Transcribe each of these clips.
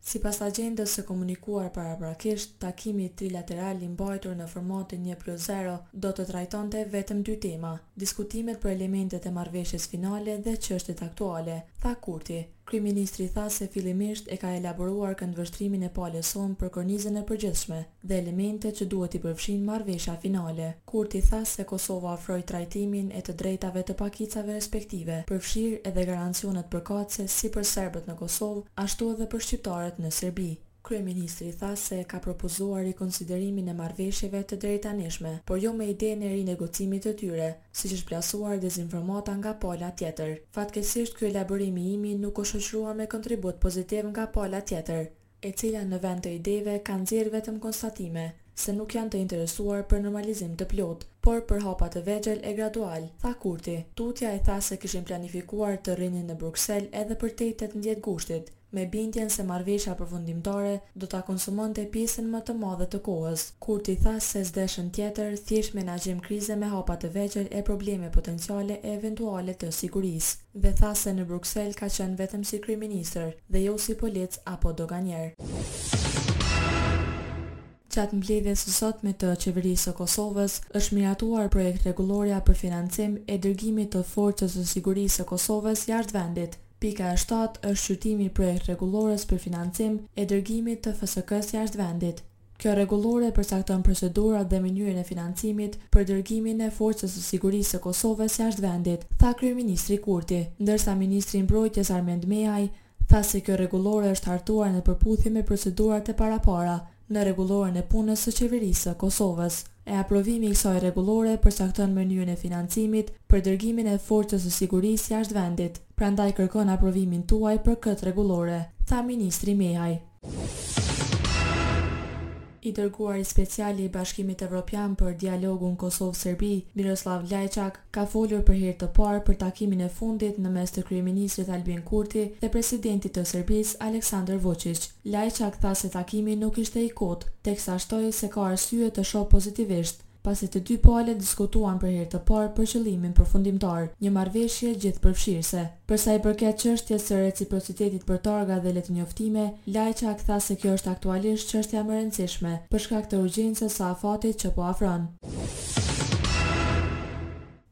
Sipas agjendës së komunikuar paraprakisht, takimi trilateral i mbajtur në formatin një plus zero do të trajtonte vetëm dy tema, diskutimet për elementet e marrëveshjes finale dhe çështjet aktuale, tha Kurti. Kryeministri tha se fillimisht e ka elaboruar këndvështrimin e palës sonë për kornizën e përgjithshme dhe elementet që duhet t'i përfshijë marrëveshja finale. Kurti tha se Kosova ofroi trajtimin e të drejtave të pakicave respektive, përfshirë edhe garancionet përkatëse si për serbët në Kosovë, ashtu edhe për shqiptarët në Serbi. Kryeministri tha se ka propozuar rikonsiderimin e marrëveshjeve të deritanishme, por jo me idenë e rinegocimit të tyre, siç është plasuar dezinformata nga pala tjetër. Fatkeqësisht ky elaborim i imi nuk u shoqërua me kontribut pozitiv nga pala tjetër. e cila në vend të ideve ka nxjerrë vetëm konstatime se nuk janë të interesuar për normalizim të plotë, por për hapa të vegjël e gradualë, tha Kurti. Tutje ai tha se kishin planifikuar të rrinin në Bruksel edhe përtej tetëmbëdhjetë gushtit, me bindjen se marrëveshja përfundimtare do ta konsumonte pjesën më të madhe të kohës. Kurti tha se s'deshën tjetër, thjesht menaxhim krize me hapa të vegjël e probleme potenciale e eventuale të sigurisë, dhe tha se në Bruksel ka qenë vetëm si kryeministër. Dhe jo si polic apo doganier. Gjatë mbledhjes së sotme të Qeverisë së Kosovës, është miratuar Projekt-Rregullorja për Financimin e Dërgimit të Forcës së Sigurisë së Kosovës jashtë vendit. Pika e shtatë është shqyrtimi i Projekt-Rregullores për Financimin e Dërgimit të FSK-së jashtë vendit. Kjo rregullore përcakton procedurat dhe mënyrën e financimit për dërgimin e Forcës së Sigurisë së Kosovës jashtë vendit, tha kryeministri Kurti, ndërsa ministri i Mbrojtjes Armend Mehaj tha se kjo rregullore është hartuar në përputhje me procedurat e parapara në Rregulloren e Punës së Qeverisë së Kosovës. E aprovimi i kësaj rregullore përcakton mënyrën e financimit për dërgimin e Forcës së Sigurisë jashtë vendit, prandaj kërkon aprovimin tuaj për këtë rregullore, tha ministri Mehaj. I dërguari special i Bashkimit Evropian për dialogun Kosovë-Serbi, Miroslav Lajçak, ka folur për herë të parë për takimin e fundit në mes të kryeministrit Albin Kurti dhe presidentit të Serbisë, Aleksandër Vuçiq. Lajçak tha se takimi nuk ishte i kotë, teksa shtoi se ka arsye të shohë pozitivisht, pasi të dy palët diskutuan për herë të parë për qëllimin përfundimtar, një marrëveshje gjithëpërfshirëse. Për sa i përket çështjes së reciprocitetit për targa dhe letërnjoftime, Lajçak tha se kjo është aktualisht çështja më e rëndësishme, për shkak të urgjencës së afatit që po afron.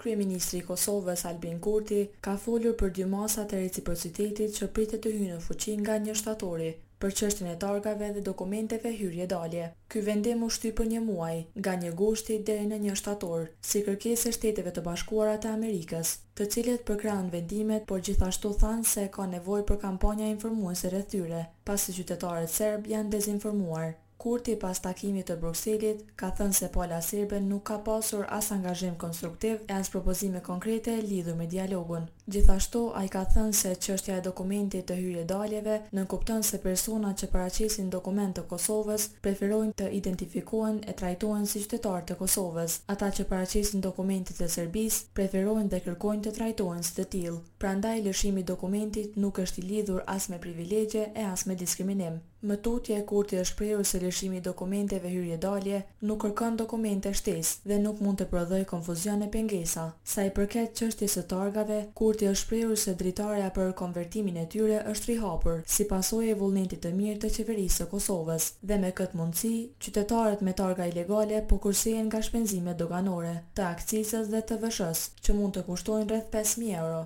Kryeministri i Kosovës, Albin Kurti, ka folur për dy masat e reciprocitetit që pritet të hyjnë në fuqi nga një shtatori. për çështjen e targave dhe dokumenteve hyrje-dalje. Ky vendim u shty për një muaj, nga një gushti deri në një shtator, si kërkesë e Shteteve të Bashkuara të Amerikës, të cilat përkrahën vendimet, por gjithashtu thanë se ka nevojë për kampanja informuese rreth tyre, pasi qytetarët serbë janë dezinformuar. Kurti pas takimit të Brukselit ka thënë se pala serbe nuk ka pasur as angazhim konstruktiv e as propozime konkrete lidhur me dialogun. Gjithashtu, ai ka thënë se çështja e dokumentit të hyrje-daljeve nënkupton se personat që paraqesin dokument të Kosovës preferojnë të identifikohen e trajtohen si qytetarë të Kosovës. Ata që paraqesin dokumente të Serbisë preferojnë dhe kërkojnë të trajtohen si të tillë. Prandaj, lëshimi i dokumentit nuk është i lidhur as me privilegje e as me diskriminim. Më tutje, Kurti është shprehur se lëshimi i dokumenteve hyrje-dalje nuk kërkon dokumente shtesë dhe nuk mund të prodhojë konfuzion e pengesa. Sa i përket çështjes së targave, Kurti është shprehur se dritarja për konvertimin e tyre është rihapur, si pasojë e vullnetit të mirë të Qeverisë së Kosovës, dhe me këtë mundësi, qytetarët me targa ilegale po kursehen nga shpenzimet doganore, të akcizës dhe TVSH-së, që mund të kushtojnë rreth pesë mijë euro.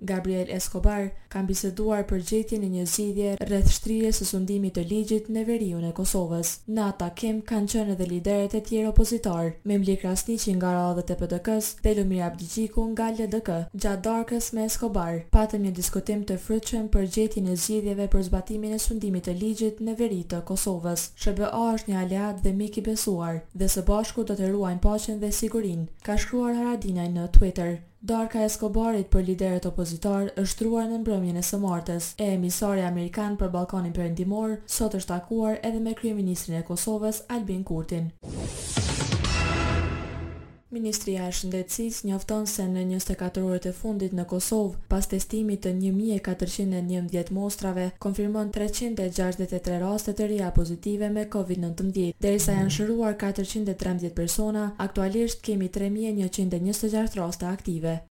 Gabriel Escobar kanë biseduar për gjetjen e një zgjidhje rreth shtrirjes së sundimit të ligjit në veriun e Kosovës. Në takim kanë qenë edhe liderët e tjerë opozitarë, Memli Krasniqi nga radhët e PDK-së dhe Lumir Abdixhiku nga LDK. Gjatë darkës me Escobar, patëm një diskutim të frytshëm për gjetjen e zgjidhjeve për zbatimin e sundimit të ligjit në veri të Kosovës. SHBA është një aleat dhe mik i besuar dhe së bashku do të ruajnë paqen dhe sigurinë, ka shkruar Haradinaj në Twitter. Darka e Escobarit për liderët opozitarë është shtruar në mbrëmjen e së martës, e emisari amerikan për Ballkanin Perëndimor sot është takuar edhe me kryeministrin e Kosovës, Albin Kurtin. Ministria e Shëndetësisë njofton se në njëzet e katër orët e fundit në Kosovë, pas testimit të një mijë e katërqind e njëmbëdhjetë mostrave, konfirmon treqind e gjashtëdhjetë e tre raste të reja pozitive me Covid nëntëmbëdhjetë, derisa janë shëruar katërqind e trembëdhjetë persona, aktualisht kemi tre mijë e njëqind e njëzet e gjashtë raste aktive.